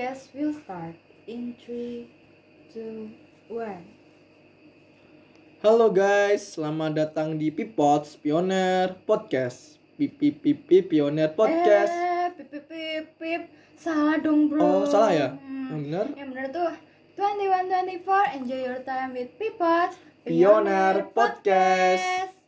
podcast will start in 3, 2, 1. Halo guys, selamat datang di Pipots Pioneer Podcast. Pipi pipi Pioneer Podcast. Eh, pip, pip, pip, pip. Salah dong bro. Oh, salah ya? Hmm. Yang benar? Yang benar tuh 2124 Enjoy your time with Pipots Pioneer Podcast.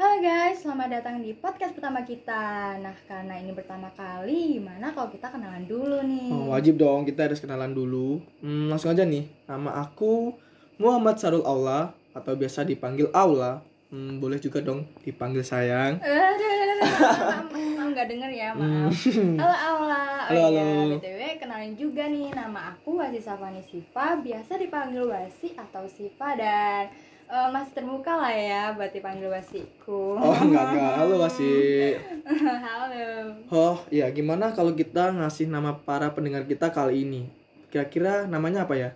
Halo guys, selamat datang di podcast pertama kita. Nah, karena ini pertama kali, gimana kalau kita kenalan dulu nih? Oh, wajib dong kita harus kenalan dulu. Hmm, langsung aja nih. Nama aku Muhammad Sarul Aula atau biasa dipanggil Aula. Hmm, boleh juga dong dipanggil sayang. Eh, maaf, maaf nggak denger ya, maaf. Halo Aula. Oh Hmm. Halo, iya, halo. BTW kenalin juga nih nama aku Wasi Safani Siva, biasa dipanggil Wasi atau Siva dan eh, masih terbuka lah ya buat dipanggil Wasiku. Oh, enggak enggak. Halo Wasi. halo. Oh, ya gimana kalau kita ngasih nama para pendengar kita kali ini? Kira-kira namanya apa ya?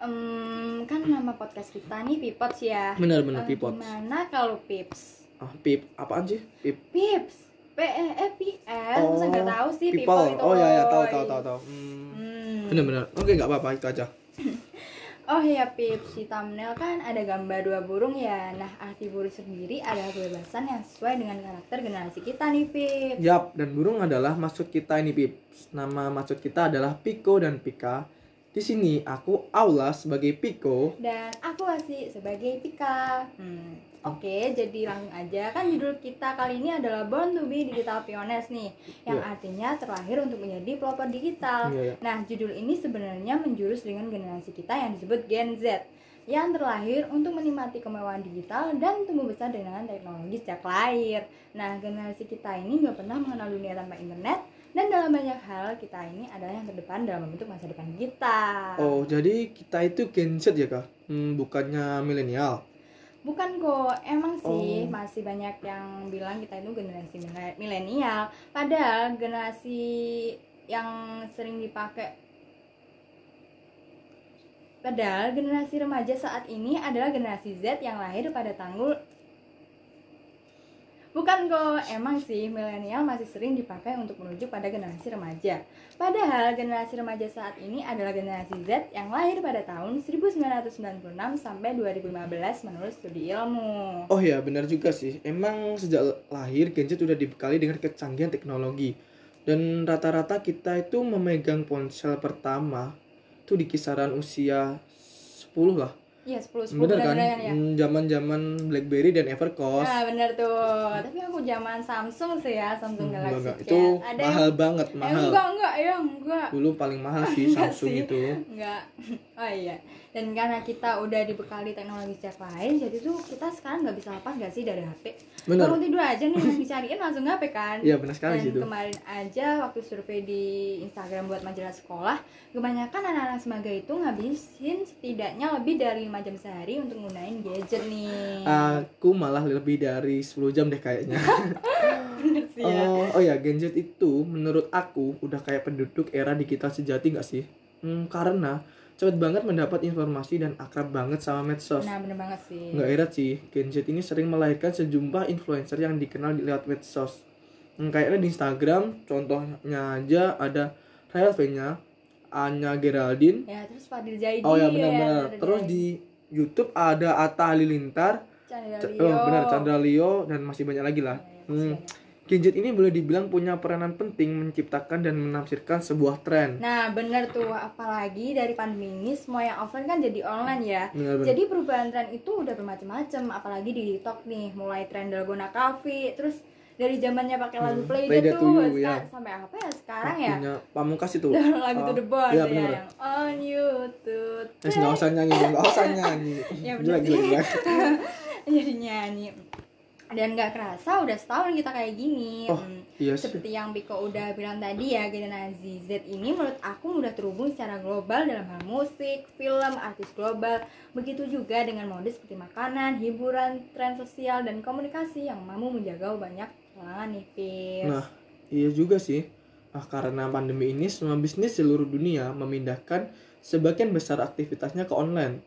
Em, kan nama podcast kita nih Pipots ya. Benar-benar Eh, Pipots. Gimana kalau Pips? Ah, Pip. Apaan sih? Pip. Pips. P E E P S. Masa nggak tahu sih people. people itu. Oh ya ya tahu tahu tahu tahu. Hmm. Hmm. Bener-bener. Oke nggak apa-apa itu aja. Oh ya Pips, di thumbnail kan ada gambar dua burung ya. Nah, arti burung sendiri adalah kebebasan yang sesuai dengan karakter generasi kita nih Pips. Yap, dan burung adalah maksud kita ini Pip. Nama maksud kita adalah Piko dan Pika. Di sini aku Aula sebagai Piko. Dan aku masih sebagai Pika. Hmm. Oke, jadi langsung aja kan judul kita kali ini adalah Born to be Digital Pioneers nih, yang Iya. artinya terlahir untuk menjadi pelopor digital. Iya, iya. Nah, judul ini sebenarnya menjurus dengan generasi kita yang disebut Gen Z yang terlahir untuk menikmati kemewahan digital dan tumbuh besar dengan teknologi sejak lahir. Nah, generasi kita ini nggak pernah mengenal dunia tanpa internet dan dalam banyak hal kita ini adalah yang terdepan dalam membentuk masa depan kita. Oh, jadi kita itu Gen Z ya kak? Hmm, bukannya milenial. Bukan kok, emang sih Oh. masih banyak yang bilang kita itu generasi mile- milenial. Padahal generasi yang sering dipakai Padahal generasi remaja saat ini adalah generasi Z yang lahir pada tanggal Bukan kok, emang sih milenial masih sering dipakai untuk menuju pada generasi remaja. Padahal generasi remaja saat ini adalah generasi Z yang lahir pada tahun 1996 sampai 2015 menurut studi ilmu. Oh ya benar juga sih. Emang sejak lahir Gen Z udah dibekali dengan kecanggihan teknologi. Dan rata-rata kita itu memegang ponsel pertama itu di kisaran usia 10 lah. Iya, 10 10 Bener kan? bener-bener ya. Hmm, Zaman-zaman BlackBerry dan Evercost. Nah, bener tuh. Tapi aku zaman Samsung sih ya, Samsung Hmm, Galaxy enggak. Cat. Itu Ada mahal yang, banget, Eh, mahal. enggak, enggak, ya, enggak. Dulu paling mahal sih Samsung sih. itu. Enggak. Oh iya. Dan karena kita udah dibekali teknologi sejak lain, jadi tuh kita sekarang nggak bisa lepas gak sih dari HP? Bener. Bangun tidur aja nih yang dicariin langsung HP kan? Iya benar sekali Dan kemarin aja waktu survei di Instagram buat majalah sekolah, kebanyakan anak-anak semaga itu ngabisin setidaknya lebih dari 5 jam sehari untuk gunain gadget nih. Aku malah lebih dari 10 jam deh kayaknya. Sih ya. Oh, oh ya Z itu menurut aku udah kayak penduduk era digital sejati nggak sih? Hmm, karena cepet banget mendapat informasi dan akrab banget sama medsos. Nah, bener banget sih. Nggak heran sih, Gen Z ini sering melahirkan sejumlah influencer yang dikenal di lewat medsos. Hmm, kayaknya di Instagram, contohnya aja ada Rahel Fenya, Anya Geraldine, Ya, terus Fadil Zaidi. oh ya ya, benar-benar. Fadil Terus di YouTube ada Atta Halilintar, Chandra Leo. oh benar Chandra Leo dan masih banyak lagi lah. Ya, ya, Hmm. banyak. Z ini boleh dibilang punya peranan penting menciptakan dan menafsirkan sebuah tren. Nah, bener tuh. Apalagi dari pandemi ini, semua yang offline kan jadi online ya. Benar-benar. Jadi perubahan tren itu udah bermacam-macam, apalagi di TikTok nih, mulai tren dalgona coffee, terus dari zamannya pakai lagu Hmm, Play Play That tuh, To You, ya. sampai apa ya sekarang ya? Punya pamungkas itu. lagu to Oh, the boss iya, ya, bener. yang on YouTube. Terus nggak usah nyanyi, nggak usah nyanyi. Ya, bener jelek, jelek. Jadi nyanyi. Dan nggak kerasa udah setahun kita kayak gini. Oh, Hmm. Iya sih. Seperti yang Piko udah bilang tadi ya, generasi Z ini menurut aku udah terhubung secara global dalam hal musik, film, artis global. Begitu juga dengan mode seperti makanan, hiburan, tren sosial, dan komunikasi yang mampu menjaga banyak kalangan nih, Fir. Nah, iya juga sih. Nah, karena pandemi ini semua bisnis seluruh dunia memindahkan sebagian besar aktivitasnya ke online.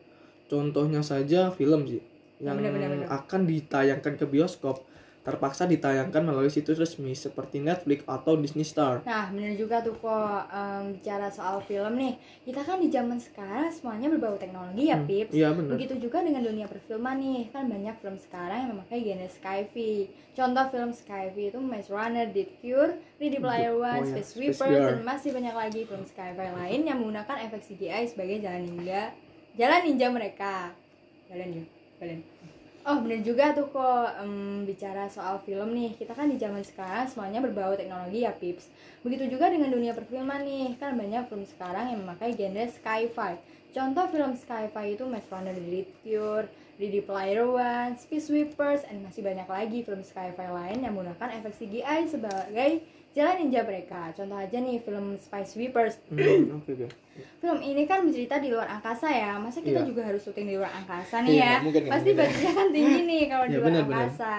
Contohnya saja film sih yang Bener, bener, bener. akan ditayangkan ke bioskop terpaksa ditayangkan melalui situs resmi seperti Netflix atau Disney Star. Nah, bener juga tuh kok em, bicara soal film nih. Kita kan di zaman sekarang semuanya berbau teknologi ya, Hmm, Pips. Iya benar. Begitu juga dengan dunia perfilman nih. Kan banyak film sekarang yang memakai genre sci-fi. Contoh film sci-fi itu Maze Runner, Dead Cure, Ready Player Oh One, ya, Space Space Sweeper, dan masih banyak lagi film sci-fi lain yang menggunakan efek CGI sebagai jalan ninja. Jalan ninja mereka. Jalan ninja. Jalan. Oh bener juga tuh kok em, bicara soal film nih. Kita kan di zaman sekarang semuanya berbau teknologi ya Pips. Begitu juga dengan dunia perfilman nih. Kan banyak film sekarang yang memakai genre sci-fi. Contoh film sci-fi itu Maze Runner Cure, Ready Player One, Space Sweepers, dan masih banyak lagi film sci-fi lain yang menggunakan efek CGI sebagai jalan ninja mereka Contoh aja nih film Space Sweepers Hmm, Oke oke. Film ini kan bercerita di luar angkasa ya Masa kita Iya. juga harus syuting di luar angkasa nih Iya, ya mungkin, nggak Pasti mungkin. budgetnya kan tinggi nih kalau di Ya, luar benar. angkasa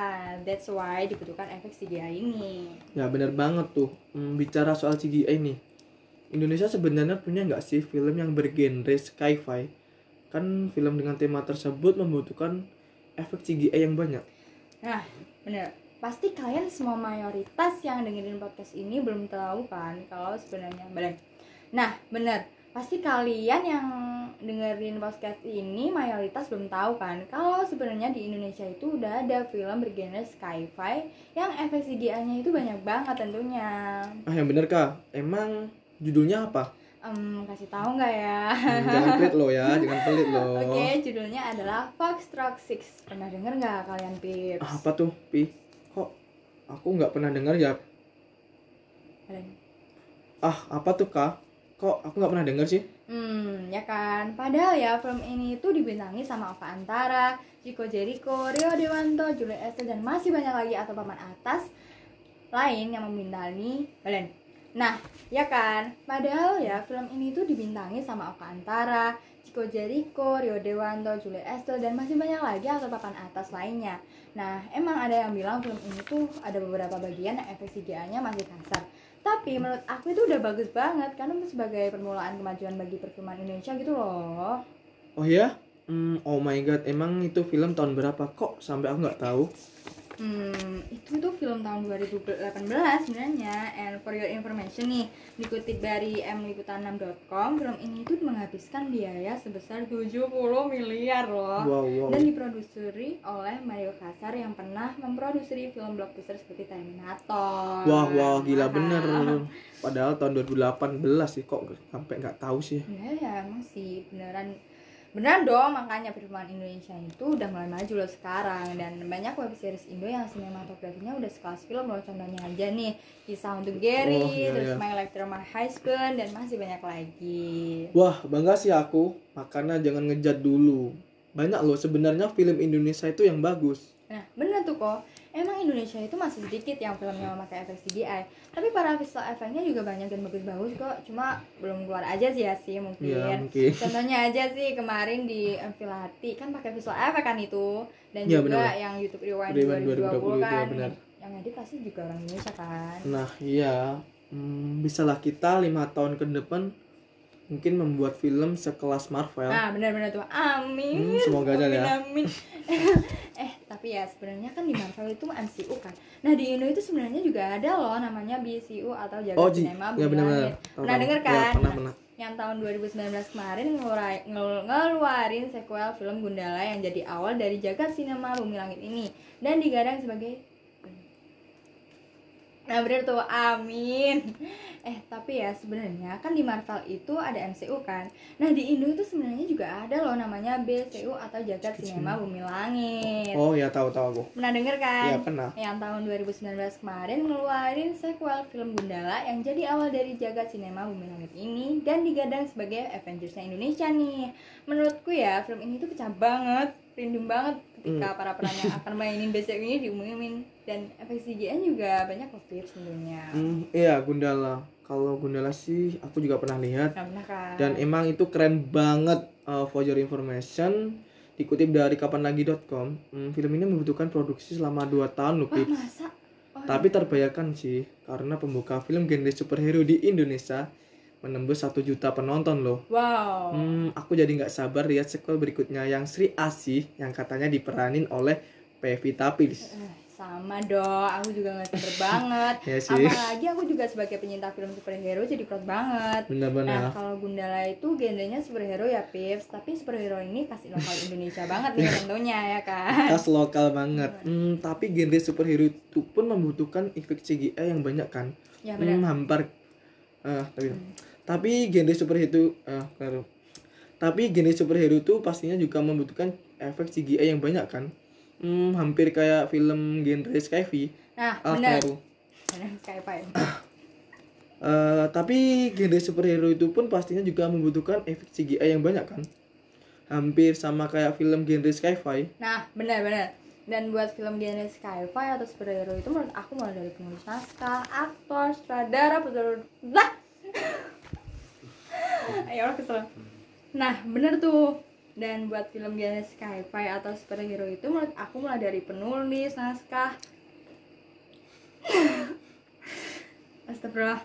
That's why dibutuhkan efek CGI ini Ya benar banget tuh. Hmm, bicara soal CGI nih. Indonesia sebenarnya punya nggak sih film yang bergenre sci-fi? Kan film dengan tema tersebut membutuhkan efek CGI yang banyak. Nah bener Pasti kalian semua mayoritas yang dengerin podcast ini belum tahu kan Kalau sebenarnya bener Nah bener Pasti kalian yang dengerin podcast ini mayoritas belum tahu kan Kalau sebenarnya di Indonesia itu udah ada film bergenre sci-fi Yang efek CGI-nya itu banyak banget tentunya Ah yang bener kak. Emang judulnya apa? Em, kasih tahu nggak ya? Hmm, jangan pelit lo ya, jangan pelit lo. Oke, judulnya adalah Foxtrot Six. Pernah denger nggak kalian, Pips? Ah, apa tuh, Pi? Kok aku nggak pernah dengar ya? Kalian? Ah, apa tuh kak? Kok aku nggak pernah dengar sih? Hmm, ya kan. Padahal ya film ini itu dibintangi sama Ova Antara, Chico Jericho, Rio Dewanto, Julia Estelle dan masih banyak lagi atau papan atas lain yang membintangi kalian. Nah, ya kan. Padahal ya film ini tuh dibintangi sama Ova Antara, Chico Jericho, Rio Dewanto, Julia Estelle dan masih banyak lagi atau papan atas lainnya. Nah, emang ada yang bilang film ini tuh ada beberapa bagian yang efek CGI-nya masih kasar. Tapi menurut aku itu udah bagus banget karena sebagai permulaan kemajuan bagi perfilman Indonesia gitu loh. Oh ya? Hmm, oh my god, emang itu film tahun berapa? Kok sampai aku nggak tahu? Hmm, itu tuh film tahun 2018 sebenarnya. And for your information nih, dikutip dari mliputan6.com, film ini tuh menghabiskan biaya sebesar 70 miliar loh. Wow, wow. Dan diproduseri oleh Mario Casar yang pernah memproduksi film blockbuster seperti Terminator. Wah, wah, gila Wah. bener. Padahal tahun 2018 sih kok sampai nggak tahu sih. Ya, ya emang sih beneran beneran dong makanya perfilman Indonesia itu udah mulai maju loh sekarang dan banyak web series Indo yang sinematografinya udah sekelas film loh contohnya aja nih Kisah untuk Gary, Oh, iya, terus iya. My Lecter My Husband dan masih banyak lagi. Wah, bangga sih aku. Makanya jangan ngejat dulu. Banyak loh sebenarnya film Indonesia itu yang bagus. Nah bener tuh kok emang Indonesia itu masih sedikit yang filmnya memakai efek CGI tapi para visual efeknya juga banyak dan bagus-bagus kok cuma belum keluar aja sih ya sih mungkin. Ya, mungkin. Contohnya aja sih kemarin di Filati kan pakai visual efek kan itu dan Iya, juga benar. yang YouTube Rewind, Rewind 2020, 2020 kan. benar. Yang edit pasti juga orang Indonesia kan. Nah, iya. Hmm, bisalah kita lima tahun ke depan mungkin membuat film sekelas Marvel. Nah, benar-benar tuh. Amin. Hmm, semoga aja ya. Amin. eh, tapi ya sebenarnya kan di Marvel itu MCU kan. Nah, di Indo itu sebenarnya juga ada loh namanya BCU atau Jagat Oh. Cinema Ya Bumi benar-benar. Tahu, Pernah denger Ya, kan? pernah, pernah. yang tahun 2019 kemarin ngeluarin, ngeluarin sequel film Gundala yang jadi awal dari jagat sinema Bumi Langit ini dan digadang sebagai Nah bener tuh, amin Eh tapi ya sebenarnya kan di Marvel itu ada MCU kan Nah di Indo itu sebenarnya juga ada loh namanya BCU atau Jagat Sinema Bumi Langit Oh, ya tahu tahu aku. Pernah denger kan? Ya, pernah. Yang tahun 2019 kemarin ngeluarin sequel film Gundala yang jadi awal dari jagat sinema Bumi Langit ini dan digadang sebagai Avengersnya Indonesia nih. Menurutku ya film ini tuh pecah banget, rindu banget ketika para peran yang akan mainin BCU ini diumumin dan efek CGI juga banyak loh tips tentunya. Hmm, iya, Gundala. Kalau Gundala sih aku juga pernah lihat Nah, benar kan? dan emang itu keren banget uh, for your information dikutip dari kapanlagi.com hmm, film ini membutuhkan produksi selama 2 tahun loh Wah masa? Oh, tapi terbayarkan sih karena pembuka film genre superhero di Indonesia menembus 1 juta penonton loh. Wow. hmm, aku jadi nggak sabar lihat sequel berikutnya yang Sri Asih yang katanya diperanin oleh Pevita Pierce Eh, sama dong aku juga nggak sabar banget. Ya sih. apalagi aku juga sebagai penyinta film superhero jadi proud banget. Nah benar-benar kalau Gundala itu genrenya superhero ya Pips tapi superhero ini pasti lokal Indonesia banget nih tentunya ya kan? Khas lokal banget. Hmm, tapi genre superhero itu pun membutuhkan efek CGI yang banyak kan? Ya hmm, benar hampir ah, tapi tapi genre superhero ah, baru. tapi genre superhero itu pastinya juga membutuhkan efek CGI yang banyak kan. Hmm, hampir kayak film genre sci-fi nah ah, benar. Benar apa ya Eh, tapi genre superhero itu pun pastinya juga membutuhkan efek CGI yang banyak kan. Hampir sama kayak film genre sci-fi Nah, benar-benar. Dan buat film genre sci-fi atau superhero itu menurut aku mulai dari penulis naskah, aktor, sutradara, penulis Lah! Ayo orang kesel. Nah, bener tuh. Dan buat film genre sci-fi atau superhero itu menurut aku mulai dari penulis naskah. Astagfirullah.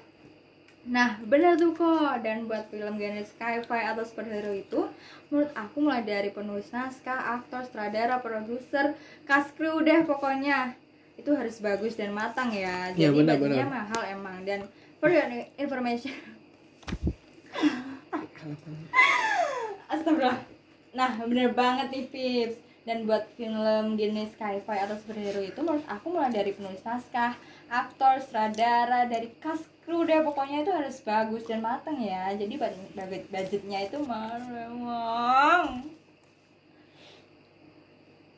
Nah, bener tuh kok. Dan buat film genre sci-fi atau superhero itu, menurut aku mulai dari penulis naskah, aktor, sutradara, produser, cast crew deh pokoknya. Itu harus bagus dan matang ya. Ya, Jadi benar, budgetnya benar. mahal emang. Dan for your information, Astagfirullah. Nah, bener banget nih Pips. Dan buat film genre sci-fi atau superhero itu menurut aku mulai dari penulis naskah, aktor, sutradara, dari cast crew deh pokoknya itu harus bagus dan matang ya. Jadi bud- budget budgetnya itu memang.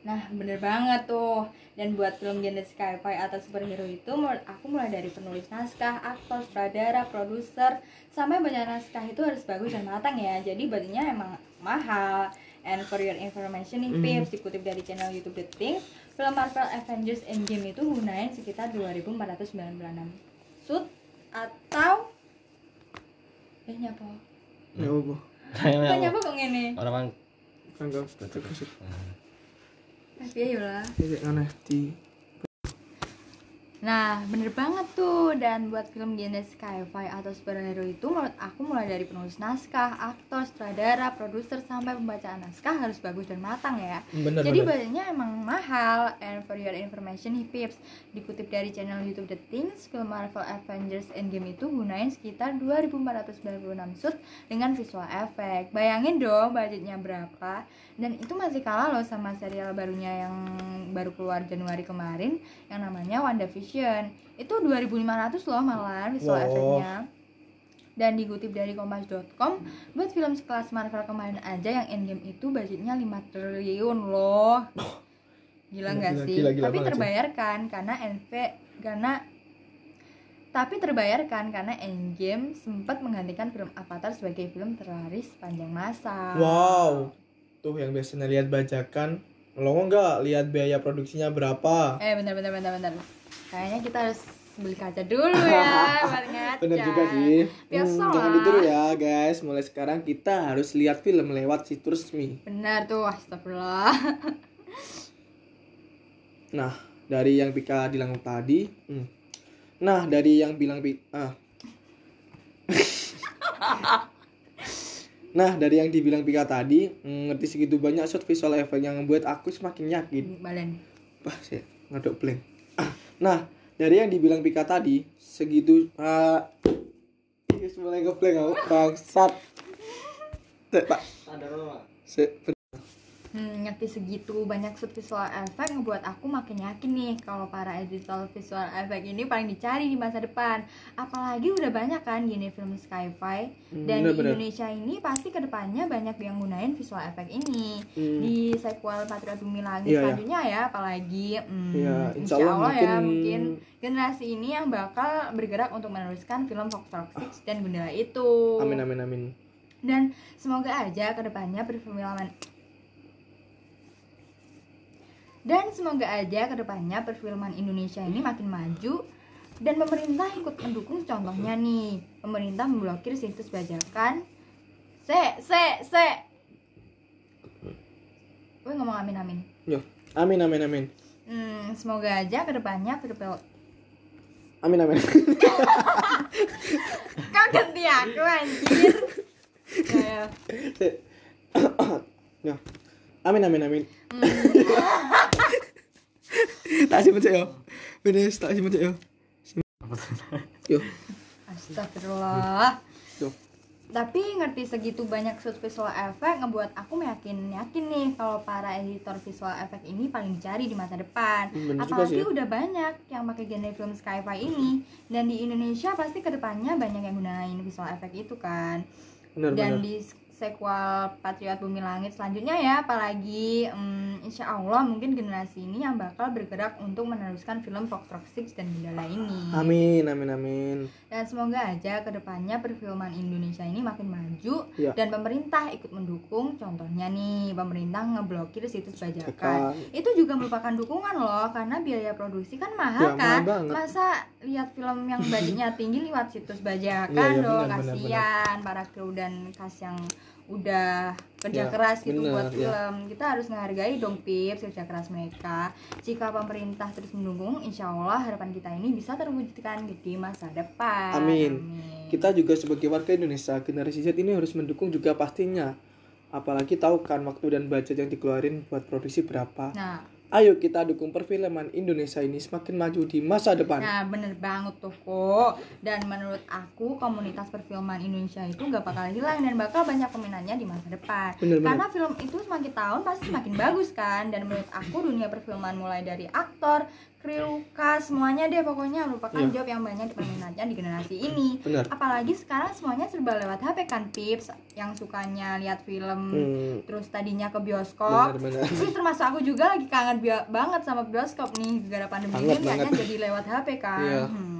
Nah, bener banget tuh. Dan buat film genre sci-fi atau superhero itu menurut aku mulai dari penulis naskah, aktor, sutradara, produser, sampai banyak naskah itu harus bagus dan matang ya. Jadi budgetnya emang mahal. And for your information nih, Mhm. Pips, dikutip dari channel YouTube The Things, film Marvel Avengers Endgame itu gunain sekitar 2496 shoot atau? Eh nyapa ya apa kok nyapa kok ngene orang anggap terkasih tapi ya lah ini aneh di Nah, bener banget tuh. Dan buat film genre sci-fi atau superhero itu menurut aku mulai dari penulis naskah, aktor, sutradara, produser sampai pembacaan naskah harus bagus dan matang ya. bener Jadi bener emang mahal. And for your information Pips, dikutip dari channel YouTube The Things, film Marvel Avengers Endgame itu gunain sekitar 2496 shoot dengan visual effect. Bayangin dong budgetnya berapa. Dan itu masih kalah loh sama serial barunya yang baru keluar Januari kemarin yang namanya WandaVision. Itu 2500 loh malah visual Wow. effectnya. Dan dikutip dari kompas.com, buat film sekelas Marvel kemarin aja yang Endgame itu budgetnya 5 triliun loh. Gila nggak sih? gila, gila Tapi banget sih. terbayarkan karena NV karena tapi terbayarkan karena Endgame sempat menggantikan film Avatar sebagai film terlaris sepanjang masa. wow tuh yang biasanya lihat bajakan lo nggak lihat biaya produksinya berapa Eh bentar bentar bentar bentar. Kayaknya kita harus beli kaca dulu ya buat ngaca. Bener juga sih. Biasa Hmm, jangan ditiru ya guys. Mulai sekarang kita harus lihat film lewat situs resmi. Benar tuh, astagfirullah. Nah, dari yang Pika bilang tadi, hmm. nah dari yang bilang ah. nah, dari yang dibilang Pika tadi, hmm, ngerti segitu banyak shot visual effect yang membuat aku semakin yakin. Balen. Wah, saya ngaduk blank. Ah, Nah, dari yang dibilang Pika tadi, segitu Ih, mulai ngeblank aku bangsat. Pak. Se- Hmm, ngerti segitu banyak visual effect ngebuat aku makin yakin nih kalau para editor visual effect ini paling dicari di masa depan. Apalagi udah banyak kan gini film sci-fi Hmm, dan di bener-bener. Indonesia ini pasti ke depannya banyak yang gunain visual effect ini Hmm. di sequel Patriot Bumi Langit Iya, iya. selanjutnya ya apalagi hmm, Ya, insya insya Allah Allah ya mungkin- mungkin generasi ini yang bakal bergerak untuk meneruskan film Fox Six dan Gundala itu Amin amin amin. dan semoga aja ke depannya perfilman dan semoga aja ke depannya perfilman Indonesia ini makin maju dan pemerintah ikut mendukung contohnya nih pemerintah memblokir situs bajakan se se se Gue ngomong amin amin Yo, amin amin amin. hmm, semoga aja ke depannya perfil Amin amin. kau ganti aku anjir Ya, ya. Amin amin amin. Hmm. tak simpen sik yo bener tak simpen sik yo yo Astagfirullah. yo Tapi ngerti segitu banyak shoot visual effect ngebuat aku yakin yakin nih kalau para editor visual effect ini paling dicari di masa depan. Bener juga Apalagi sih. udah banyak yang pakai genre film sci-fi ini dan di Indonesia pasti ke depannya banyak yang gunain visual effect itu kan. bener dan bener di sequel Patriot Bumi Langit selanjutnya ya apalagi hmm, insya Allah mungkin generasi ini yang bakal bergerak untuk meneruskan film Fox Rock Six dan Gundala ini. Amin amin amin. Dan semoga aja ke depannya perfilman Indonesia ini makin maju Ya. dan pemerintah ikut mendukung. Contohnya nih pemerintah ngeblokir situs bajakan. Cekan. itu juga merupakan dukungan loh karena biaya produksi kan mahal Ya, kan? mahal masa lihat film yang budgetnya tinggi lewat situs bajakan Iya, iya, dong benar, benar, kasihan para kru dan cast yang udah kerja Ya, keras gitu benar, buat ya. film kita harus menghargai dong pips kerja keras mereka jika pemerintah terus mendukung insya Allah harapan kita ini bisa terwujudkan di masa depan Amin. Amin. kita juga sebagai warga Indonesia generasi Z ini harus mendukung juga pastinya apalagi tahu kan waktu dan budget yang dikeluarin buat produksi berapa nah ayo kita dukung perfilman Indonesia ini semakin maju di masa depan. Nah bener banget tuh kok. Dan menurut aku komunitas perfilman Indonesia itu gak bakal hilang Dan bakal banyak peminatnya di masa depan. Bener, bener. Karena film itu semakin tahun pasti semakin bagus kan? Dan menurut aku dunia perfilman mulai dari aktor, kru, cast, semuanya deh pokoknya merupakan Iya. job yang banyak peminatnya di generasi ini benar Apalagi sekarang semuanya serba lewat HP kan Pips Yang sukanya lihat film hmm, Terus tadinya ke bioskop Terus termasuk aku juga lagi kangen bi- banget sama bioskop nih gara pandemi Banget, ini kayaknya jadi lewat HP kan. Iya. Hmm.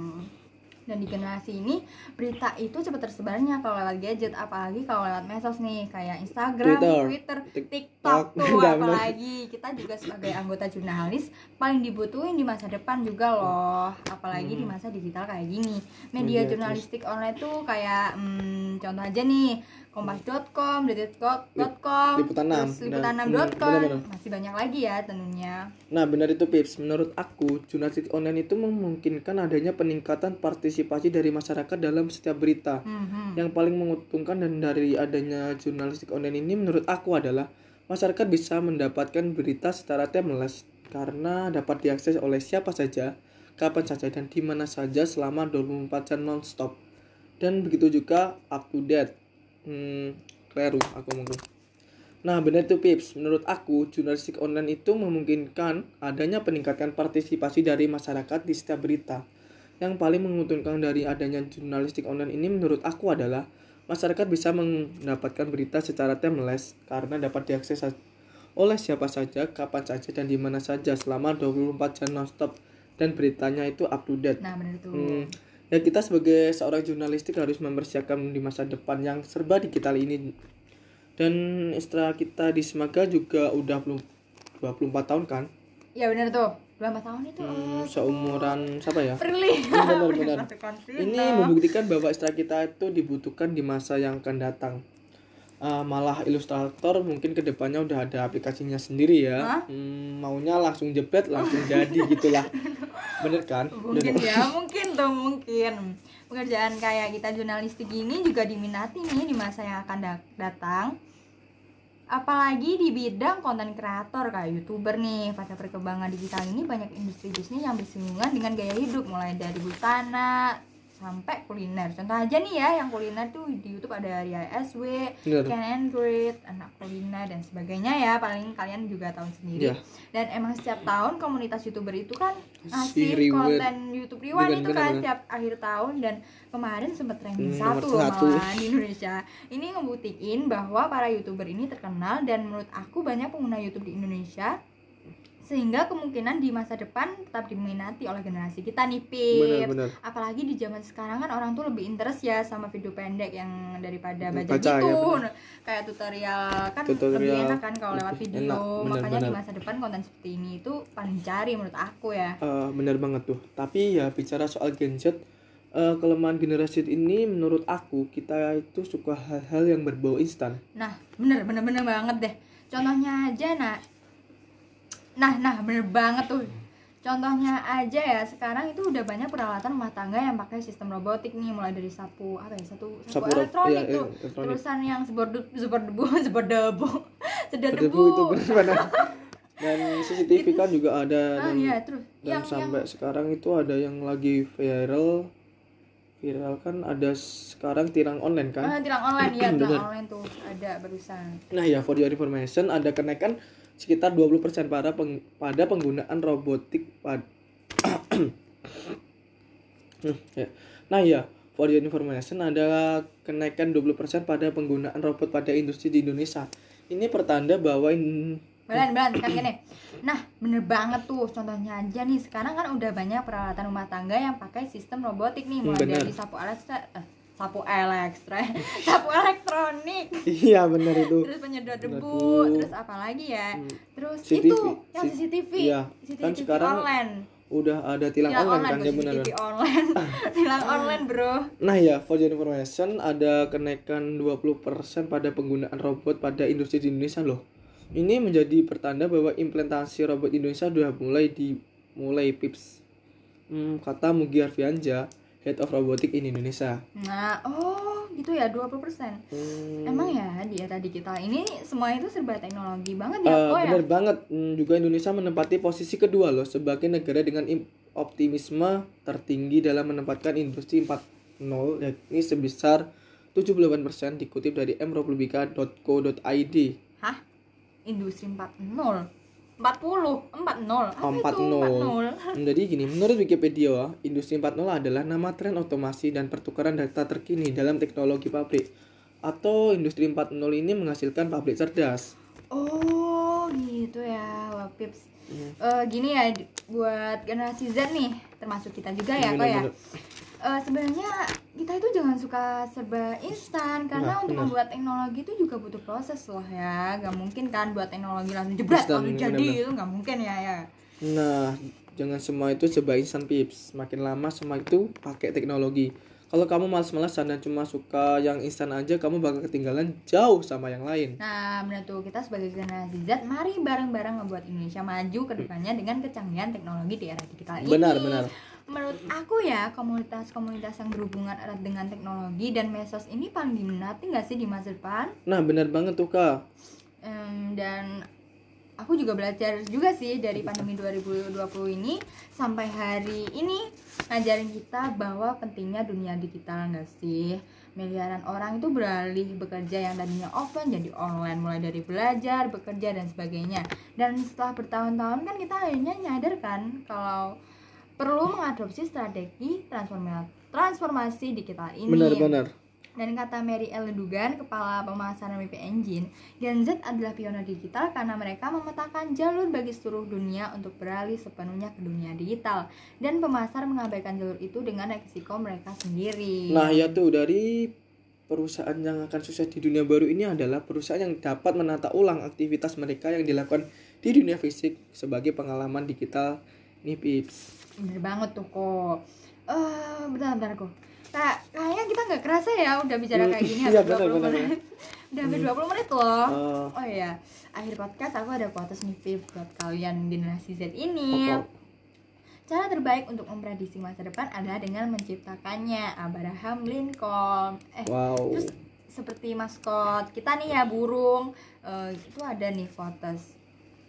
Dan di generasi ini berita itu cepat tersebarnya kalau lewat gadget apalagi kalau lewat medsos nih kayak Instagram, Twitter, Twitter, Tik- TikTok tuh apalagi kita juga sebagai anggota jurnalis paling dibutuhin di masa depan juga loh apalagi di Hmm. masa digital kayak gini media Media, jurnalistik online tuh kayak hmm, contoh aja nih kompas.com, detik.com, Liputan enam. terus Dan- liputan6.com hmm, benar-benar. masih banyak lagi ya tentunya Nah benar itu Pips, menurut aku jurnalistik online itu memungkinkan adanya peningkatan partisipasi dari masyarakat dalam setiap berita. Hmm, Yang paling menguntungkan dan dari adanya jurnalistik online ini menurut aku adalah masyarakat bisa mendapatkan berita secara timeless karena dapat diakses oleh siapa saja, kapan saja dan di mana saja selama 24 jam nonstop. Dan begitu juga up to date. Hmm, kleru aku mungkin. Nah, benar itu Pips. Menurut aku, jurnalistik online itu memungkinkan adanya peningkatan partisipasi dari masyarakat di setiap berita. Yang paling menguntungkan dari adanya jurnalistik online ini menurut aku adalah masyarakat bisa mendapatkan berita secara timeless karena dapat diakses oleh siapa saja, kapan saja dan di mana saja selama 24 jam nonstop dan beritanya itu up to date. nah bener tuh Hmm, ya kita sebagai seorang jurnalistik harus mempersiapkan di masa depan yang serba digital ini. Dan setelah kita di Semaga juga udah belum 24 tahun kan? ya bener tuh berapa tahun itu Hmm, seumuran siapa ya? Benar, benar. Pasukan Ini membuktikan bahwa istilah kita itu dibutuhkan di masa yang akan datang. Ah, malah ilustrator mungkin ke depannya udah ada aplikasinya sendiri ya. Hah? Hmm, maunya langsung jebret langsung jadi gitulah. Bener kan? mungkin Udah- ya mungkin tuh mungkin pekerjaan kayak kita jurnalistik ini juga diminati nih di masa yang akan da- datang apalagi di bidang konten kreator kayak youtuber nih pada perkembangan digital ini banyak industri bisnis yang bersinggungan dengan gaya hidup mulai dari busana sampai kuliner. Contoh aja nih ya yang kuliner tuh di YouTube ada Ria SW, Bener. Ken Android, anak kuliner dan sebagainya ya. Paling kalian juga tahu sendiri. Iya. dan emang setiap tahun komunitas youtuber itu kan Si ngasih reward. konten YouTube Rewind itu kan setiap akhir tahun. Dan kemarin sempat trending Hmm, satu loh malahan di Indonesia. Ini ngebuktiin bahwa para youtuber ini terkenal. Dan menurut aku banyak pengguna YouTube di Indonesia sehingga kemungkinan di masa depan tetap diminati oleh generasi kita nih Pip Bener-bener. apalagi di zaman sekarang kan orang tuh lebih interest ya sama video pendek yang daripada baca, Baca, gitu ya, bener. kayak tutorial kan Tutorial lebih enak kan kalau lewat video enak, makanya di bener-bener. masa depan konten seperti ini itu paling dicari menurut aku ya Eh, bener banget tuh. Tapi ya bicara soal Gen Z, eh, kelemahan generasi ini menurut aku kita itu suka hal-hal yang berbau instan. nah bener bener bener banget deh contohnya aja nah nah nah bener banget tuh. Contohnya aja ya sekarang itu udah banyak peralatan rumah tangga yang pakai sistem robotik nih mulai dari sapu apa ya satu sapu, Sapu elektronik iya, tuh. iya, elektronik. terusan yang sebor sebor debu sebor debu sedot debu itu benar dan CCTV kan juga ada ah dan, iya terus dan yang sampai yang sekarang itu ada yang lagi viral. Viral kan ada sekarang tilang online kan? Ah, tilang online ya tilang online tuh ada barusan. Nah ya, for your information, ada kenaikan sekitar 20% pada peng- pada penggunaan robotik pad Hmm, ya. Nah ya, for your information, ada kenaikan 20% pada penggunaan robot pada industri di Indonesia. Ini pertanda bahwa in- Belan, belan, kan gini. Nah, bener banget tuh. Contohnya aja nih, sekarang kan udah banyak peralatan rumah tangga yang pakai sistem robotik nih, mulai Hmm, bener. dari sapu elektro, eh, sapu elektro, sapu elektronik, Iya benar itu. terus penyedot debu, terus apa lagi ya? Hmm. Terus CCTV. itu yang CCTV, iya. CCTV Kan sekarang online, Udah ada tilang, tilang online, online, kan ya benar. CCTV online, tilang online bro. Nah ya, for your information, ada kenaikan 20% pada penggunaan robot pada industri di Indonesia loh. Ini menjadi pertanda bahwa implementasi robot Indonesia sudah mulai dimulai pips. Hmm, kata Mugi Arfianja, Head of Robotic in Indonesia. Nah, oh gitu ya 20% Hmm, Emang ya di era digital ini semua itu serba teknologi banget ya, oh ya. bener banget. Hmm, juga Indonesia menempati posisi kedua loh sebagai negara dengan im- optimisme tertinggi dalam menempatkan industri 4.0 yakni sebesar 78% dikutip dari mrepublika.co.id. Hah? Industri 4.0? 40? 40? Apa Oh, itu 4.0? 40? Jadi gini, menurut Wikipedia, Industri 4.0 adalah nama tren otomasi dan pertukaran data terkini dalam teknologi pabrik. Atau Industri 4.0 ini menghasilkan pabrik cerdas. Oh gitu ya, wah pips Hmm. Eh, Gini ya, buat generasi Z nih, termasuk kita juga ya kok ya. Eh, Sebenarnya kita itu jangan suka serba instan Karena Nah, untuk bener. membuat teknologi itu juga butuh proses loh ya Gak mungkin kan buat teknologi langsung jebret langsung jadi itu gak mungkin ya ya Nah, jangan semua itu serba instan pips. Makin lama semua itu pakai teknologi. Kalau kamu malas-malasan dan cuma suka yang instan aja, kamu bakal ketinggalan jauh sama yang lain. Nah, benar tuh kita sebagai generasi Z, mari bareng-bareng membuat Indonesia maju ke depannya dengan kecanggihan teknologi di era digital ini. Benar, benar. Menurut aku ya, komunitas-komunitas yang berhubungan erat dengan teknologi dan medsos ini paling diminati nggak sih di masa depan? Nah, benar banget tuh, Kak. Em, dan aku juga belajar juga sih dari pandemi 2020 ini sampai hari ini ngajarin kita bahwa pentingnya dunia digital nggak sih miliaran orang itu beralih bekerja yang tadinya offline jadi online mulai dari belajar bekerja dan sebagainya dan setelah bertahun-tahun kan kita akhirnya nyadar kan kalau perlu mengadopsi strategi transformasi transformasi digital ini Benar-benar. dan kata Mary Ellen Dugan, kepala pemasaran WP Engine, Gen Z adalah pionir digital karena mereka memetakan jalur bagi seluruh dunia untuk beralih sepenuhnya ke dunia digital. Dan pemasar mengabaikan jalur itu dengan resiko mereka sendiri. Nah, ya tuh dari perusahaan yang akan sukses di dunia baru ini adalah perusahaan yang dapat menata ulang aktivitas mereka yang dilakukan di dunia fisik sebagai pengalaman digital nih pips. Bener banget tuh kok. Eh, bentar, bentar kok. Kayak, kayaknya kita nggak kerasa ya udah bicara kayak gini Iya, hampir benar, 20 benar, menit. udah hampir 20 menit loh. Eh, Oh iya, akhir podcast aku ada quotes nih buat kalian generasi Z ini. Cara terbaik untuk memprediksi masa depan adalah dengan menciptakannya. Abraham Lincoln. Eh, Wow. terus seperti maskot kita nih ya burung. Eh, itu ada nih quotes.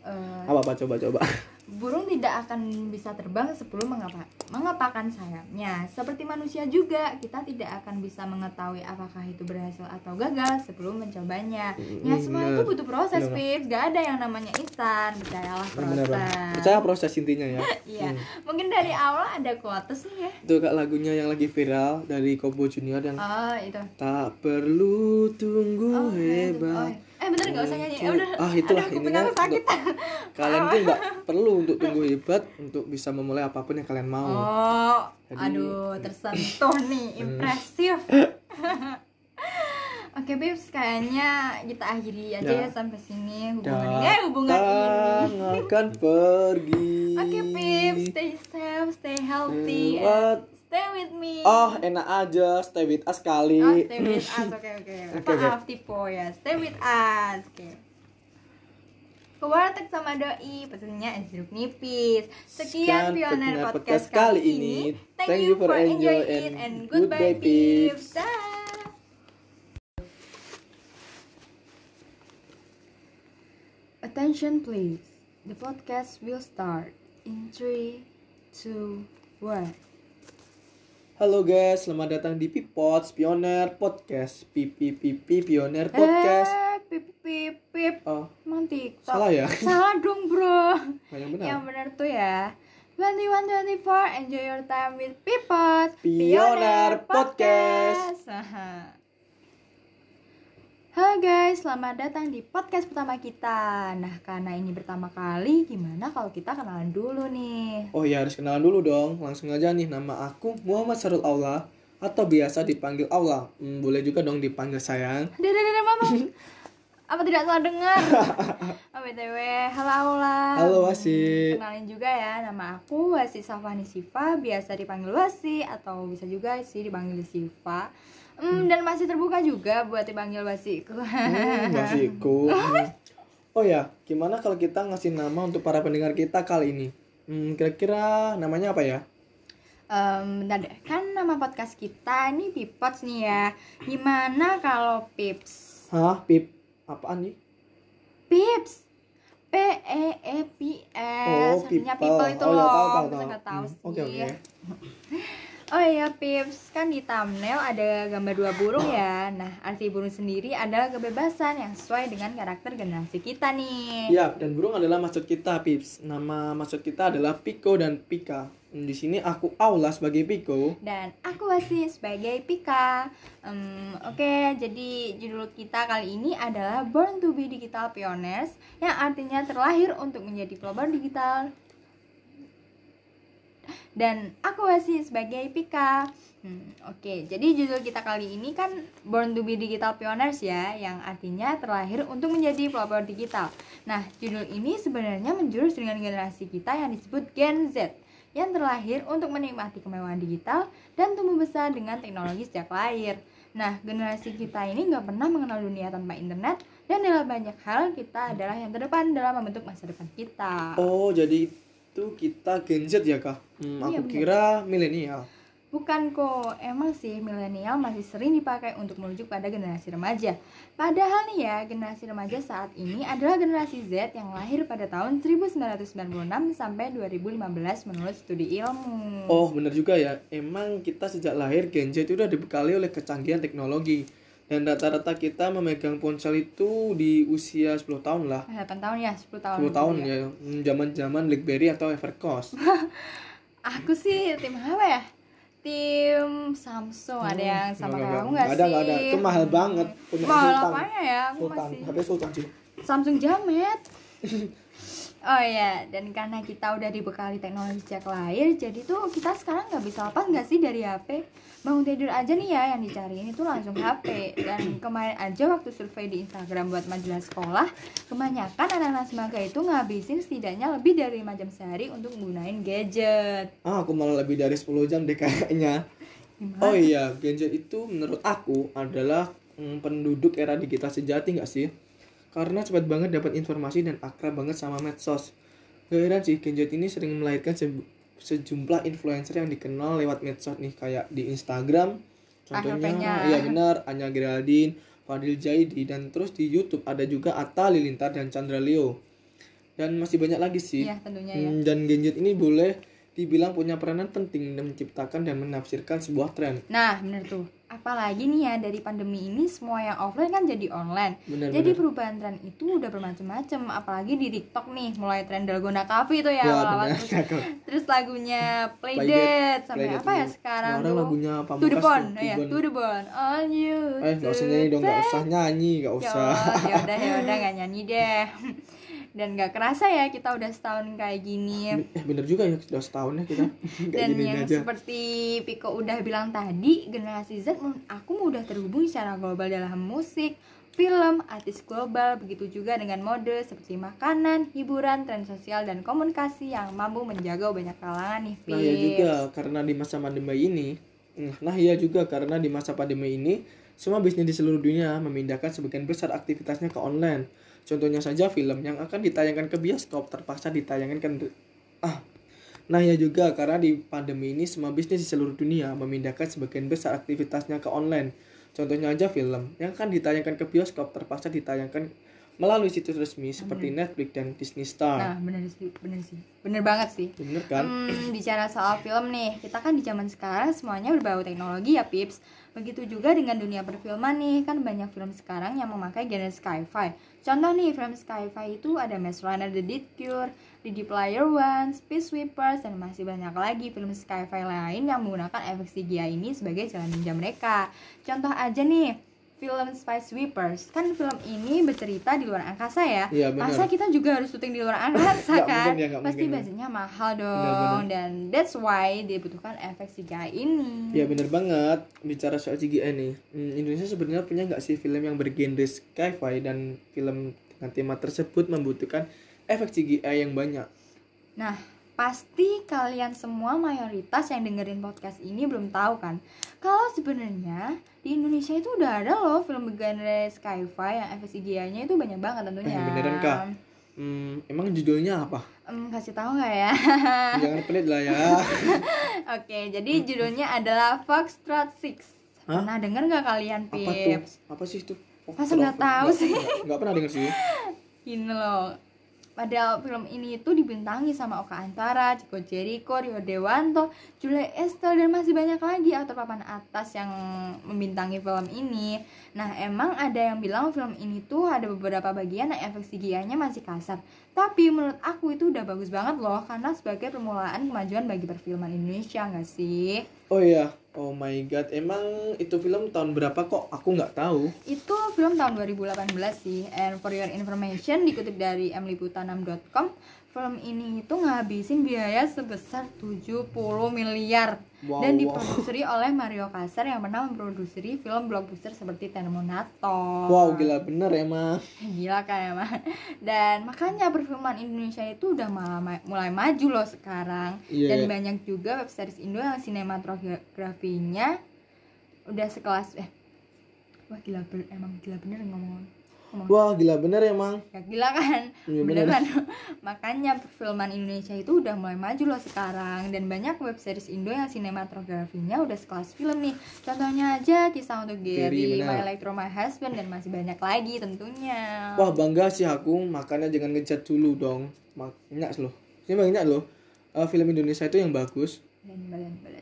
Eh, Apa apa coba coba. burung tidak akan bisa terbang sebelum mengapa mengepakkan sayapnya. Seperti manusia juga, kita tidak akan bisa mengetahui apakah itu berhasil atau gagal sebelum mencobanya. Ya semua bener. itu butuh proses, Bener. Pip. Gak ada yang namanya instan. Percayalah proses. Percaya proses intinya ya. Iya. Hmm. Mungkin dari awal ada quotes nih ya. Itu kak lagunya yang lagi viral dari Kobo Junior yang Oh, itu. tak perlu tunggu Oh, iya. Oh, hebat. Eh bener gak usah nyanyi. Ya udah. Ah, itulah Aduh, aku sakit. Kalian tuh nggak perlu untuk tunggu hebat untuk bisa memulai apa pun yang kalian mau. Oh, Jadi- aduh tersentuh nih, impresif. Oke, Bips, kayaknya kita akhiri aja ya, Ya. sampai sini hubungan ini. Eh, hubungan ini. akan pergi. Oke, Bips, stay safe, stay healthy, Lewat. Stay with me. Oh, enak aja stay with us kali. Oh, stay with us, oke oke. Oke, oke. Maaf tipe ya, stay with us, oke. Ke warteg sama doi, pesennya es jeruk nipis. Sekian pioner podcast, Podcast kali ini. ini. Thank you for enjoying it and goodbye, peeps. Dah. Attention please. The podcast will start in 3, 2, 1 Halo guys, selamat datang di Pipots Pioneer Podcast. Pipi pipi Pioneer Podcast. Eh, pip pip pip Oh, Emang TikTok salah ya? Salah dong bro yang benar. Yang benar tuh ya 2124 Enjoy your time with Pipot Pioneer Podcast. Aha. Halo guys, selamat datang di podcast pertama kita Nah karena ini pertama kali Gimana kalau kita kenalan dulu nih Oh ya harus kenalan dulu dong. Langsung aja nih nama aku Muhammad Sarul Aula atau biasa dipanggil Aula. Hmm, boleh juga dong dipanggil sayang. Dede dede mama Apa tidak salah dengar? Oh BTW, halo Aula Halo, Wasi. Kenalin juga ya, nama aku Wasi Safani Siva Biasa dipanggil Wasi Atau bisa juga sih dipanggil Siva Hmm, dan masih terbuka juga buat dipanggil Wasiku. Hmm, basiku. Hmm. Oh ya, gimana kalau kita ngasih nama untuk para pendengar kita kali ini? Hmm, kira-kira namanya apa ya? Em, bentar deh, kan nama podcast kita ini Pipots nih ya. Gimana kalau Pips? Hah, Pip? Apaan nih? Pips. P E E P S. Oh, Artinya people. people itu Oh, ya, loh. tahu, tahu, Bisa tahu. nggak tahu Hmm, sih. Oke, oke. Oh iya Pips, kan di thumbnail ada gambar dua burung ya. Nah, arti burung sendiri adalah kebebasan yang sesuai dengan karakter generasi kita nih. Ya, dan burung adalah maksud kita, Pips. Nama maksud kita adalah Piko dan Pika. Di sini aku Aula sebagai Piko. dan aku Wasi sebagai Pika. Em, Oke, jadi judul kita kali ini adalah Born to be Digital Pioneers yang artinya terlahir untuk menjadi pelopor digital. Dan aku Wasi sebagai Pika. Hmm, Oke, jadi judul kita kali ini kan Born to be Digital Pioneers ya, yang artinya terlahir untuk menjadi pelopor digital. Nah, judul ini sebenarnya menjurus dengan generasi kita yang disebut Gen Z yang terlahir untuk menikmati kemewahan digital dan tumbuh besar dengan teknologi sejak lahir. Nah, generasi kita ini nggak pernah mengenal dunia tanpa internet dan dalam banyak hal kita adalah yang terdepan dalam membentuk masa depan kita. Oh, jadi itu kita Gen Z ya, Kak? Hmm, Iya, aku benar. kira milenial. Bukan kok, emang sih milenial masih sering dipakai untuk merujuk pada generasi remaja. Padahal nih ya, generasi remaja saat ini adalah generasi Z yang lahir pada tahun 1996 sampai 2015 menurut studi ilmu. Oh, bener juga ya. Emang kita sejak lahir Gen Z itu udah dibekali oleh kecanggihan teknologi. Dan rata-rata kita memegang ponsel itu di usia 10 tahun lah. 8 tahun ya, 10 tahun. 10 tahun ya. Hmm, Zaman-zaman BlackBerry atau Evercost. Aku sih tim apa ya? Tim Samsung ada yang sama Enggak, kamu enggak. nggak Nggak sih? ada, nggak ada. Itu mahal banget. Punya Mahal Sultan. apanya ya? Aku Sultan, masih HP Sultan sih. Samsung Jamet. Oh ya, dan karena kita udah dibekali teknologi sejak lahir, jadi tuh kita sekarang nggak bisa lepas nggak sih dari HP? Bangun tidur aja nih ya yang dicariin itu langsung HP. Dan kemarin aja waktu survei di Instagram buat majalah sekolah, kebanyakan anak-anak semangka itu ngabisin setidaknya lebih dari 5 jam sehari untuk menggunakan gadget. Ah, aku malah lebih dari 10 jam deh kayaknya. Gimana? Oh iya, Z itu menurut aku adalah mm, penduduk era digital sejati nggak sih? Karena cepat banget dapat informasi dan akrab banget sama medsos. Gak heran sih, Gen Z ini sering melahirkan se- sejumlah influencer yang dikenal lewat medsos nih kayak di Instagram. Contohnya, iya benar, Anya Geraldine, Fadil Jaidi, dan terus di YouTube ada juga Atta Lilintar dan Chandra Leo. Dan masih banyak lagi sih. Iya tentunya ya. Hmm, dan Gen Z ini boleh dibilang punya peranan penting dalam menciptakan dan menafsirkan sebuah tren. Nah bener tuh. Apalagi nih ya dari pandemi ini semua yang offline kan jadi online. Benar Jadi benar. perubahan tren itu udah bermacam-macam, apalagi di TikTok nih, mulai tren Dalgona Coffee itu ya, Ya, benar. terus, terus lagunya Play Play Dead sampai Play apa ya dulu. sekarang tuh? lagunya To the Bone, tuh, ya, To the Bone. On you. Eh, nggak usah nyanyi dong, nggak usah nyanyi, nggak Ya usah. Ya udah ya udah nggak nyanyi deh. Dan nggak kerasa ya kita udah setahun kayak gini. Eh, bener juga ya, sudah setahun ya kita. Dan gini yang aja. seperti Piko udah bilang tadi, generasi Z aku mudah terhubung secara global dalam musik, film, artis global, begitu juga dengan mode seperti makanan, hiburan, tren sosial, dan komunikasi yang mampu menjaga banyak kalangan nih, Nah, ya juga karena di masa pandemi ini, nah ya juga karena di masa pandemi ini semua bisnis di seluruh dunia memindahkan sebagian besar aktivitasnya ke online. Contohnya saja film yang akan ditayangkan ke bioskop terpaksa ditayangkan ke ah. Nah ya juga karena di pandemi ini semua bisnis di seluruh dunia memindahkan sebagian besar aktivitasnya ke online. Contohnya aja film yang akan ditayangkan ke bioskop terpaksa ditayangkan melalui situs resmi seperti Netflix dan Disney Star. Nah, bener sih, bener sih. Bener banget sih. Bener kan? Hmm, bicara soal film nih, kita kan di zaman sekarang semuanya berbau teknologi ya, Pips. Begitu juga dengan dunia perfilman nih, kan banyak film sekarang yang memakai genre sci-fi. Contoh nih, film sci-fi itu ada Maze Runner The Dead Cure, Ready Player One, Space Sweepers, dan masih banyak lagi film sci-fi lain yang menggunakan efek CGI ini sebagai jalan ninja mereka. Contoh aja nih, film Space Sweepers kan film ini bercerita di luar angkasa ya. Iya, benar. Masa kita juga harus syuting di luar angkasa kan? mungkin ya, Pasti mungkin ya. budgetnya mahal dong Benar, benar. dan that's why dibutuhkan efek CGI ini. Ya bener banget bicara soal CGI nih. Hmm, Indonesia sebenarnya punya nggak sih film yang bergenre sci-fi dan film dengan tema tersebut membutuhkan efek CGI yang banyak. Nah, pasti kalian semua mayoritas yang dengerin podcast ini belum tahu kan kalau sebenarnya di Indonesia itu udah ada loh film bergenre sci-fi yang efek CGI-nya itu banyak banget tentunya. Eh, beneran, Kak? Hmm, emang judulnya apa? Em, kasih tahu nggak ya? Jangan pelit lah ya. Oke, jadi judulnya adalah Foxtrot Six. Hah? Pernah denger nggak kalian, Apa tuh? Pips? Apa sih itu? Masa nggak tahu sih? nggak- Nggak pernah denger sih. Ini loh. Padahal film ini itu dibintangi sama Oka Antara, Chico Jericho, Rio Dewanto, Julia Estelle, dan masih banyak lagi aktor papan atas yang membintangi film ini. Nah, emang ada yang bilang film ini tuh ada beberapa bagian yang efek CGI-nya masih kasar. Tapi menurut aku itu udah bagus banget loh, karena sebagai permulaan kemajuan bagi perfilman Indonesia nggak sih? Oh iya, oh my god, emang itu film tahun berapa kok? Aku nggak tahu. Itu film tahun 2018 sih. And for your information dikutip dari mliputanam.com, film ini itu ngabisin biaya sebesar 70 miliar Wow, dan wow. diproduseri oleh Mario Kassar yang pernah memproduksi film blockbuster seperti Terminator. Wow, gila bener emang. Gila kan emang. Dan makanya perfilman Indonesia itu udah malah ma- mulai maju loh sekarang. Iya, Dan iya. banyak juga web series Indo yang sinematografinya udah sekelas eh wah gila ber- emang gila bener ngomong Wah, gila bener emang. ya gila kan Iya, beneran makanya perfilman Indonesia itu udah mulai maju loh sekarang dan banyak web series Indo yang sinematografinya udah sekelas film nih contohnya aja kisah untuk Gary, Gary. My Electro My Husband dan masih banyak lagi tentunya Wah, bangga sih aku, makanya jangan ngejat dulu dong. Banyak loh. Ini banyak loh. eh, film Indonesia itu yang bagus. dan balen balen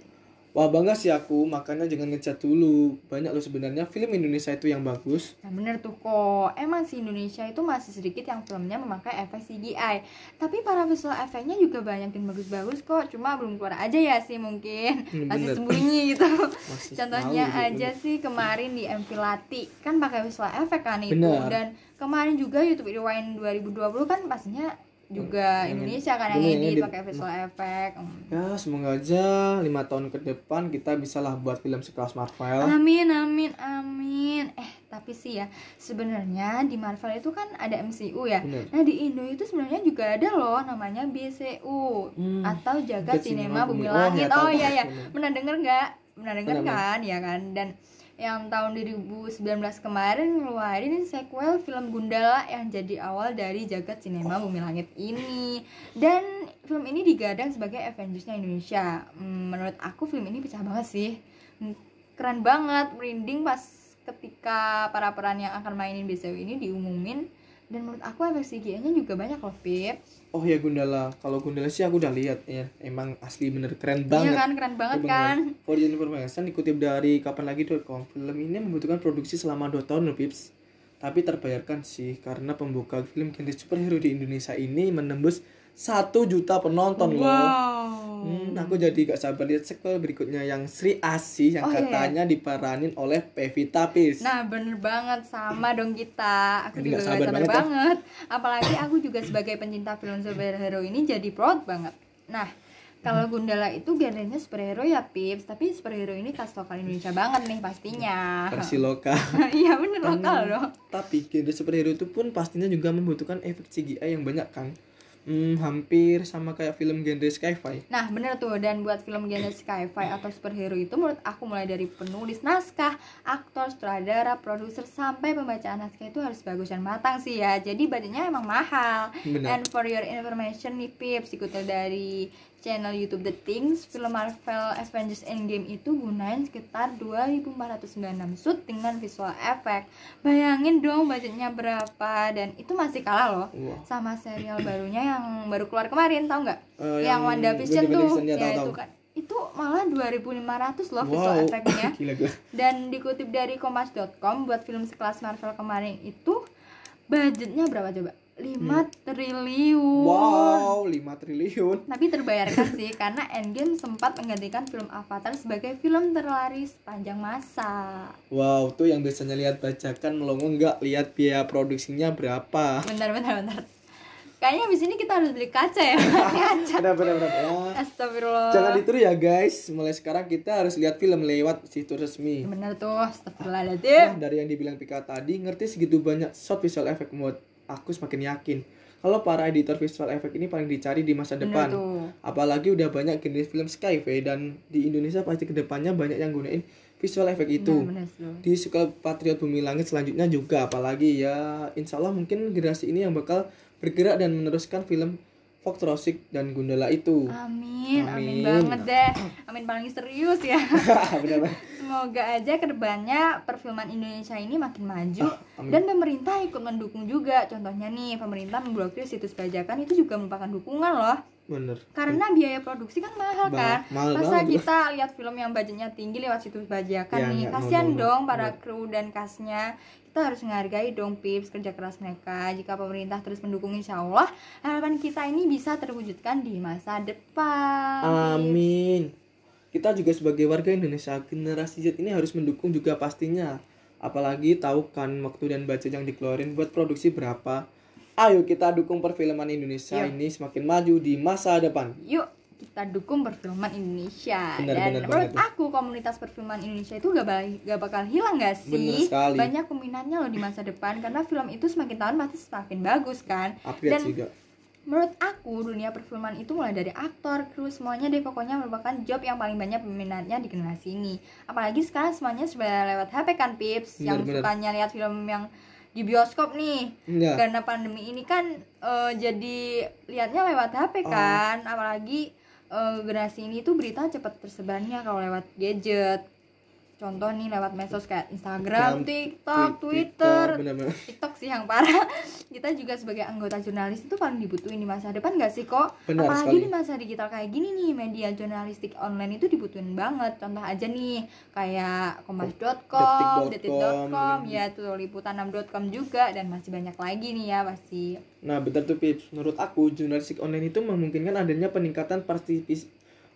Wah, bangga sih aku, makanya jangan ngejat dulu. Banyak loh sebenarnya. Film Indonesia itu yang bagus. Nah bener tuh kok, emang sih Indonesia itu masih sedikit yang filmnya memakai efek CGI Tapi para visual efeknya juga banyak yang bagus-bagus kok. Cuma belum keluar aja ya sih mungkin. Hmm, Masih bener. sembunyi gitu. Masih Contohnya tahu gitu, aja sih kemarin di MV Lati. Kan pakai visual efek kan itu. Bener. Dan kemarin juga YouTube Rewind 2020 kan pastinya juga Yang- Indonesia kan yang edit edit. pakai visual efek Hmm. Ya, semoga aja lima tahun ke depan kita bisalah buat film sekelas Marvel. Amin amin amin. Eh tapi sih ya sebenarnya di Marvel itu kan ada MCU ya. Bener. Nah di Indo itu sebenarnya juga ada loh namanya BCU Hmm, atau Jagat Cinema Bumi Bumi. Oh, Langit. ya, Oh iya ya. Pernah denger nggak? Pernah denger kan? Ya kan. Dan yang tahun 2019 kemarin ngeluarin sequel film Gundala yang jadi awal dari Jagat Cinema Bumi Langit ini. Dan film ini digadang sebagai Avengers-nya Indonesia. Hmm, menurut aku film ini pecah banget sih. Hmm, Keren banget, merinding pas ketika para peran yang akan mainin BCU ini diumumin. Dan menurut aku efek CGI-nya juga banyak loh, Pip. Oh ya Gundala, kalau Gundala sih aku udah lihat ya, emang asli bener Iya keren banget. kan, keren banget Ya, kan? For your information dikutip dari kapanlagi.com, film ini membutuhkan produksi selama 2 tahun loh, Pips. Tapi terbayarkan sih karena pembuka film genre superhero di Indonesia ini menembus 1 juta penonton loh. Hmm, aku jadi gak sabar lihat sequel berikutnya yang Sri Asih yang Oh, iya, katanya diperanin oleh Pevita Peace. Nah bener banget sama dong kita. Aku Jadi juga gak sabar sabar, banget ya. banget, Apalagi aku juga sebagai pencinta film superhero ini jadi proud banget. Nah kalau Gundala itu genrenya superhero ya Pips. Tapi superhero ini khas lokal Indonesia banget nih pastinya. Versi lokal. Iya bener Kan- lokal dong Tapi genre superhero itu pun pastinya juga membutuhkan efek CGI yang banyak kan. Hmm, hampir sama kayak film genre sci-fi. Nah bener tuh dan buat film genre sci-fi atau superhero itu menurut aku mulai dari penulis naskah, aktor, sutradara, produser sampai pembacaan naskah itu harus bagus dan matang sih ya Jadi budgetnya emang mahal Benar. And for your information nih Pips dikutip dari channel YouTube The Things, film Marvel Avengers Endgame itu gunain sekitar 2496 shoot dengan visual effect. Bayangin dong budgetnya berapa dan itu masih kalah loh Wah. sama serial barunya yang baru keluar kemarin, tau nggak? Eh, yang WandaVision tuh, ya, ya tahu, itu tahu. kan. Itu malah 2500 loh visual Wow, effectnya. gila gila. Dan dikutip dari kompas.com buat film sekelas Marvel kemarin itu budgetnya berapa coba? 5 triliun. Hmm. Wow, 5 triliun. Tapi terbayarkan sih karena Endgame sempat menggantikan film Avatar sebagai film terlaris sepanjang masa. Wow, tuh yang biasanya lihat bajakan melongo nggak lihat biaya produksinya berapa. Bentar, bentar, bentar. Kayaknya abis ini kita harus beli kaca ya. kaca. Benar benar benar. Ya. Astagfirullah. Jangan ditiru ya guys. Mulai sekarang kita harus lihat film lewat situs resmi. Bener tuh, Nah, astagfirullahaladzim. dari yang dibilang Pika tadi, ngerti segitu banyak shot visual effect mode. Aku semakin yakin kalau para editor visual effect ini paling dicari di masa depan. Apalagi udah banyak jenis film sci-fi dan di Indonesia pasti ke depannya banyak yang gunain visual effect itu. Bener. Di sekolah Patriot Bumi Langit selanjutnya juga apalagi ya insya Allah mungkin generasi ini yang bakal bergerak dan meneruskan film Fox Traffic dan Gundala itu. Amin, amin, Amin. banget deh. Amin paling serius ya. Benar. Semoga aja ke depannya perfilman Indonesia ini makin maju Ah, amin. dan pemerintah ikut mendukung juga. Contohnya nih, pemerintah memblokir situs bajakan itu juga merupakan dukungan loh. Bener. Karena biaya produksi kan mahal Ba- kan. mahal Masa banget. kita lihat film yang budgetnya tinggi lewat situs bajakan Ya, nih. ya, Kasihan dong para Bener. kru dan kasnya. Kita harus menghargai dong pips kerja keras mereka. Jika pemerintah terus mendukung insya Allah, harapan kita ini bisa terwujudkan di masa depan. Amin. Kita juga sebagai warga Indonesia generasi Z ini harus mendukung juga pastinya. Apalagi tahu kan waktu dan budget yang dikeluarin buat produksi berapa. Ayo kita dukung perfilman Indonesia Yuk. ini semakin maju di masa depan. Yuk kita dukung perfilman Indonesia Benar, dan benar menurut banget. aku komunitas perfilman Indonesia itu gak, bal- gak bakal hilang gak sih banyak peminatnya loh di masa depan karena film itu semakin tahun pasti semakin bagus kan Upgrade Dan- juga. menurut aku dunia perfilman itu mulai dari aktor kru semuanya deh pokoknya merupakan job yang paling banyak peminatnya di generasi ini apalagi sekarang semuanya sudah lewat HP kan pips yang Benar, benar. sukanya lihat film yang di bioskop nih Ya. karena pandemi ini kan eh, jadi lihatnya lewat HP Oh. kan apalagi eh, generasi ini tuh berita cepat tersebarnya kalau lewat gadget contoh nih lewat medsos kayak Instagram, TikTok, Twitter. TikTok sih yang parah kita juga sebagai anggota jurnalis itu paling dibutuhin di masa depan gak sih kok Benar apalagi sekali. di masa digital kayak gini nih media jurnalistik online itu dibutuhin banget contoh aja nih kayak kompas.com, Detik.com, ya tuh liputan6.com juga dan masih banyak lagi nih ya pasti Nah, betul tuh Pips. Menurut aku, jurnalistik online itu memungkinkan adanya peningkatan partisipasi.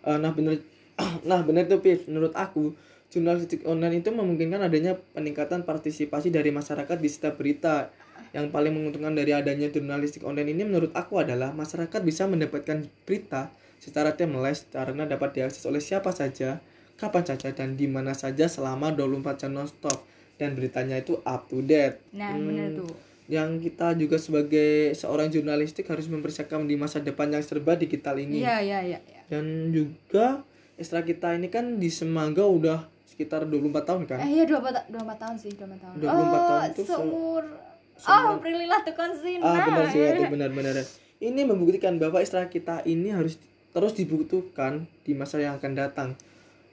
Eh, nah, bener Nah, benar tuh Pips. Menurut aku, jurnalistik online itu memungkinkan adanya peningkatan partisipasi dari masyarakat di setiap berita. Yang paling menguntungkan dari adanya jurnalistik online ini menurut aku adalah masyarakat bisa mendapatkan berita secara timeless karena dapat diakses oleh siapa saja, kapan saja dan di mana saja selama 24 jam nonstop dan beritanya itu up to date. nah Hmm, bener tuh yang kita juga sebagai seorang jurnalistik harus mempersiapkan di masa depan yang serba digital ini. iya iya iya iya. Dan juga ekstra kita ini kan di Semangga udah sekitar 24 tahun kan. eh iya 24, 24 tahun sih 24 tahun 24 oh, tahun itu se- seumur oh Prilly tuh konsina ah benar sih itu benar-benar. Ini membuktikan bahwa ekstra kita ini harus terus dibutuhkan di masa yang akan datang.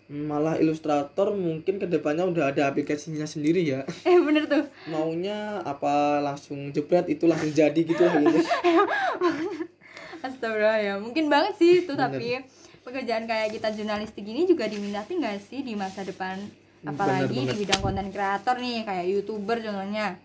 Malah ilustrator mungkin ke depannya udah ada aplikasinya sendiri ya. eh bener tuh Maunya apa langsung jebret itu langsung jadi gitu lah gitu. Astagfirullah ya mungkin banget sih itu Bener. tapi pekerjaan kayak kita jurnalistik ini juga diminati nggak sih di masa depan? Apalagi di bidang konten kreator nih kayak youtuber contohnya.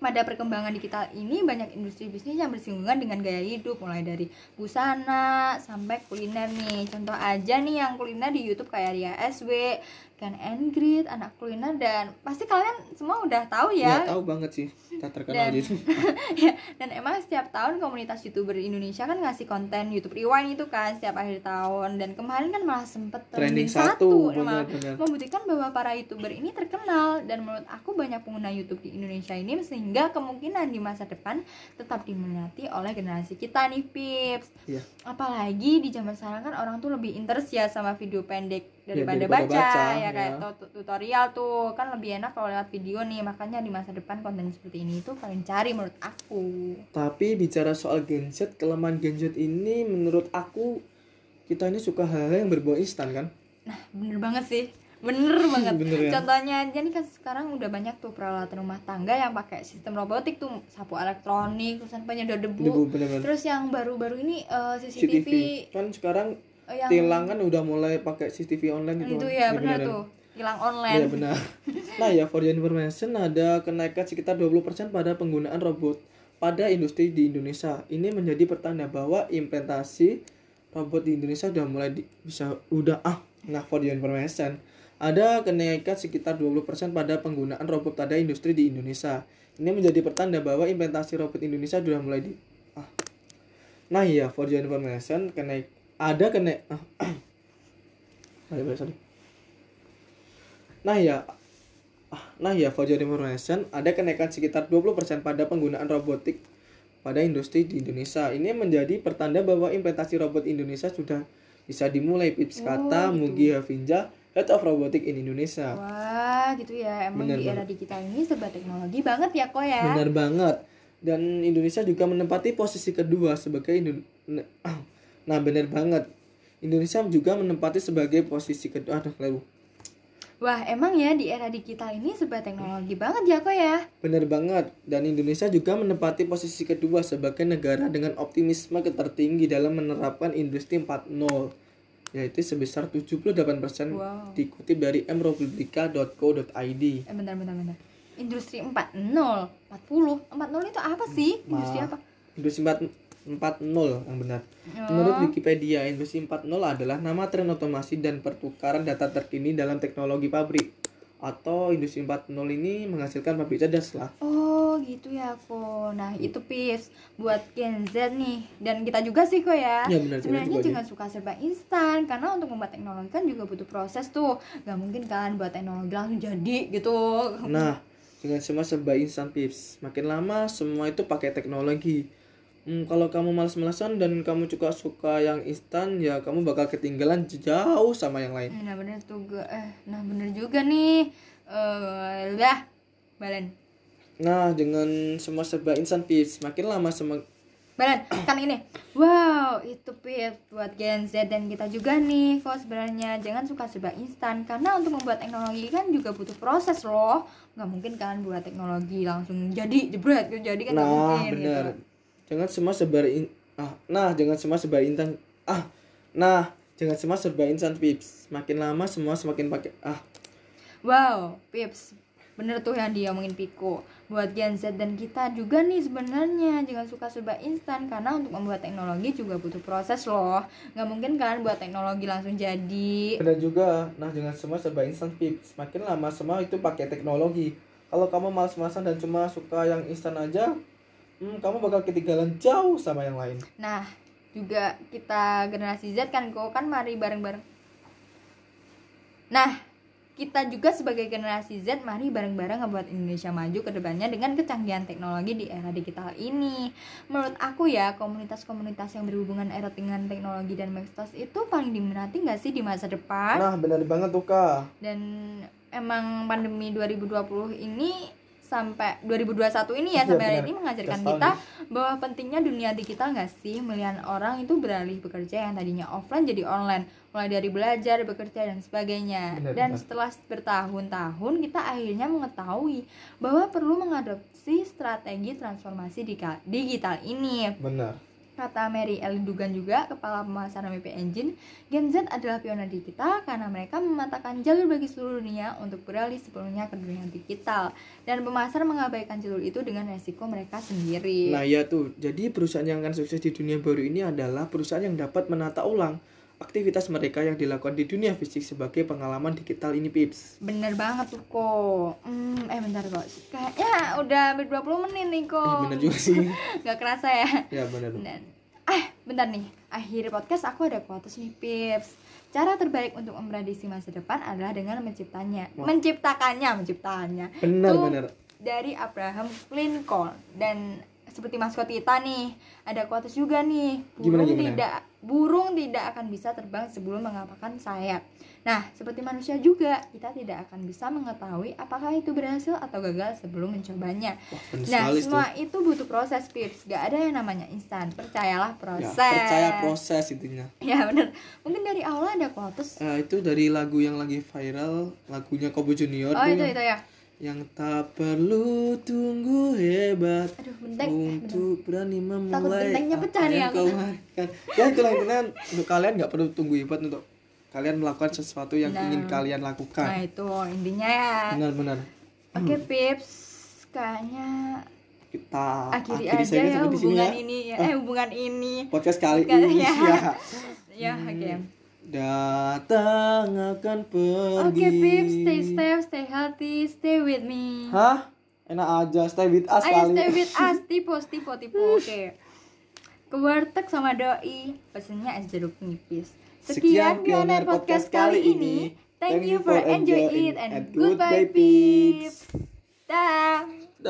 Pada perkembangan digital ini banyak industri bisnis yang bersinggungan dengan gaya hidup mulai dari busana sampai kuliner nih. Contoh aja nih yang kuliner di YouTube kayak Ria SW, Ken and Grid, anak kuliner dan pasti kalian semua udah tahu Ya, ya tahu banget sih. Tak terkenal Dan- gitu. ya, dan emang setiap tahun komunitas youtuber Indonesia kan ngasih konten YouTube Rewind itu kan setiap akhir tahun dan kemarin kan malah sempet Trending trending, satu, satu, membuktikan bahwa para youtuber ini terkenal dan menurut aku banyak pengguna YouTube di Indonesia ini sehingga kemungkinan di masa depan tetap diminati oleh generasi kita nih pips Iya. apalagi di zaman sekarang kan orang tuh lebih interest ya sama video pendek daripada, daripada baca, baca, ya kayak ya. tut- tutorial tuh kan lebih enak kalau lewat video nih makanya di masa depan konten seperti ini tuh paling cari menurut aku Tapi bicara soal Gen Z, kelemahan Gen Z ini menurut aku kita ini suka hal-hal yang berbau instan kan Nah, bener banget sih. Bener banget. Bener ya? Contohnya aja nih kan sekarang udah banyak tuh peralatan rumah tangga yang pakai sistem robotik tuh, sapu elektronik, terusan penyedot debu. debu bener-bener Terus yang baru-baru ini eh, CCTV, CCTV kan sekarang yang tilang kan udah mulai pakai CCTV online itu itu ya bener beneran. tuh, hilang Iya online. benar. Nah ya for your information ada kenaikan sekitar 20% pada penggunaan robot pada industri di Indonesia. Ini menjadi pertanda bahwa implementasi robot di Indonesia udah mulai di- bisa udah ah nah for your information ada kenaikan sekitar 20% pada penggunaan robot pada industri di Indonesia. Ini menjadi pertanda bahwa implementasi robot Indonesia sudah mulai di ah. Nah ya for your information kenaik ada kenaik ah. Nah ya, ah, nah ya for your information, ada kenaikan sekitar 20% pada penggunaan robotik pada industri di Indonesia. Ini menjadi pertanda bahwa implementasi robot Indonesia sudah bisa dimulai. Pips kata Oh, gitu. Mugi Hafinja, Head of Robotic in Indonesia. Wah, gitu ya. Emang Bener di era digital ini serba teknologi banget ya kok ya. Benar banget. Dan Indonesia juga menempati posisi kedua sebagai Indo- Nah, benar banget. Indonesia juga menempati sebagai posisi kedua. Aduh, lalu. Wah, emang ya di era digital ini serba teknologi banget ya kok ya. Benar banget, dan Indonesia juga menempati posisi kedua sebagai negara dengan optimisme tertinggi dalam menerapkan industri 4.0 yaitu sebesar 78% Wow. dikutip dari mrepublica.co.id. Eh bentar bentar bentar. Industri 40, 40. 40 itu apa sih? Industri Ma- apa? Industri 4 4.0 yang benar. Oh. Menurut Wikipedia, industri 4.0 adalah nama tren otomasi dan pertukaran data terkini dalam teknologi pabrik. Atau industri 4.0 ini menghasilkan pabrik cerdas lah. Oh, gitu ya kok. Nah, itu pis buat Gen Z nih dan kita juga sih kok ya. Iya, benar, kita Sebenarnya juga jangan suka serba instan karena untuk membuat teknologi kan juga butuh proses tuh. Gak mungkin kan buat teknologi langsung jadi gitu. Nah, dengan semua serba instan pips. Makin lama semua itu pakai teknologi. Hmm, kalau kamu malas-malasan dan kamu juga suka yang instan, ya kamu bakal ketinggalan jauh sama yang lain. Nah, bener tuh gue. Eh, nah bener juga nih. Eh, lah, balen. Nah, dengan semua serba instan pips, makin lama semua Balen, kan ini. Wow, itu pis buat Gen Z dan kita juga nih. Kok sebenarnya jangan suka serba instan karena untuk membuat teknologi kan juga butuh proses loh. Nggak mungkin kan buat teknologi langsung jadi jebret gitu. Jadi kan Nah, mungkin benar. gitu. Jangan semua serba in- ah, nah, jangan semua serba instan. Ah, nah, jangan semua serba instan pips. Makin lama semua semakin pakai ah. Wow, Pips. Bener tuh yang dia omongin Piko. Buat Gen Z dan kita juga nih sebenarnya jangan suka serba instan karena untuk membuat teknologi juga butuh proses loh. Nggak mungkin kan buat teknologi langsung jadi. Benar juga. Nah, jangan semua serba instan pips. Makin lama semua itu pakai teknologi. Kalau kamu malas-malasan dan cuma suka yang instan aja, hmm, kamu bakal ketinggalan jauh sama yang lain. Nah, juga kita generasi Z kan kok kan mari bareng-bareng. Nah, kita juga sebagai generasi Z mari bareng-bareng ngebuat Indonesia maju ke depannya dengan kecanggihan teknologi di era digital ini. Menurut aku ya, komunitas-komunitas yang berhubungan erat dengan teknologi dan medsos itu paling diminati nggak sih di masa depan? Nah, benar banget tuh, Kak. Dan emang pandemi 2020 ini sampai 2021 ini ya Iya, sampai hari ini mengajarkan kita bahwa pentingnya dunia digital nggak sih? Milihan orang itu beralih bekerja yang tadinya offline jadi online. Mulai dari belajar bekerja dan sebagainya. Benar, dan benar. setelah bertahun-tahun kita akhirnya mengetahui bahwa perlu mengadopsi strategi transformasi digital ini. Benar. Kata Mary Ellen Dugan juga, kepala pemasaran WP Engine, Gen Z adalah pionir di kita karena mereka mematakan jalur bagi seluruh dunia untuk beralih sepenuhnya ke dunia digital. Dan pemasar mengabaikan jalur itu dengan resiko mereka sendiri. Nah, ya tuh. Jadi perusahaan yang akan sukses di dunia baru ini adalah perusahaan yang dapat menata ulang aktivitas mereka yang dilakukan di dunia fisik sebagai pengalaman digital ini, Pips. Bener banget tuh kok. Hmm, eh bentar kok. Kayaknya udah hampir 20 menit nih kok. Eh, bener juga sih. Gak kerasa ya. ya, benar. Dan, ah, bentar nih. Akhir podcast aku ada quotes nih, Pips. Cara terbaik untuk memprediksi masa depan adalah dengan menciptanya. Wah. Menciptakannya, menciptakannya. Benar, Tuh, benar. Dari Abraham Lincoln dan seperti maskot kita nih ada quotes juga nih. Gimana, burung gimana? tidak burung tidak akan bisa terbang sebelum mengapakkan sayap. Nah seperti manusia juga kita tidak akan bisa mengetahui apakah itu berhasil atau gagal sebelum mencobanya. Wah, nah semua itu. butuh proses Pips. Gak ada yang namanya instan. Percayalah Ya, proses. percaya proses intinya. ya bener. Mungkin dari awal ada quotes Eh, itu dari lagu yang lagi viral, lagunya Kobo Junior oh itu yang, itu ya yang tak perlu tunggu hebat aduh benteng. Untuk berani memulai bentengnya pecah nih yang aku. kau harapkan. ya itulah intinya untuk kalian nggak perlu tunggu hebat untuk kalian melakukan sesuatu yang Nah. ingin kalian nah lakukan itu intinya ya. Benar-benar oke Pips. Kayaknya kita akhiri akhiri aja ya hubungan ya. ini ya. Eh hubungan ini. Podcast kali ini ya. ya. Ya oke datang akan pergi. Oke Pips stay safe stay healthy stay with me. Hah? Enak aja stay with us ayo kali. stay with us tipe tipe tipe oke. Ke warteg sama doi. Pesennya es jeruk nipis. Sekian pioner podcast kali ini. thank you for enjoy it and goodbye Pips dah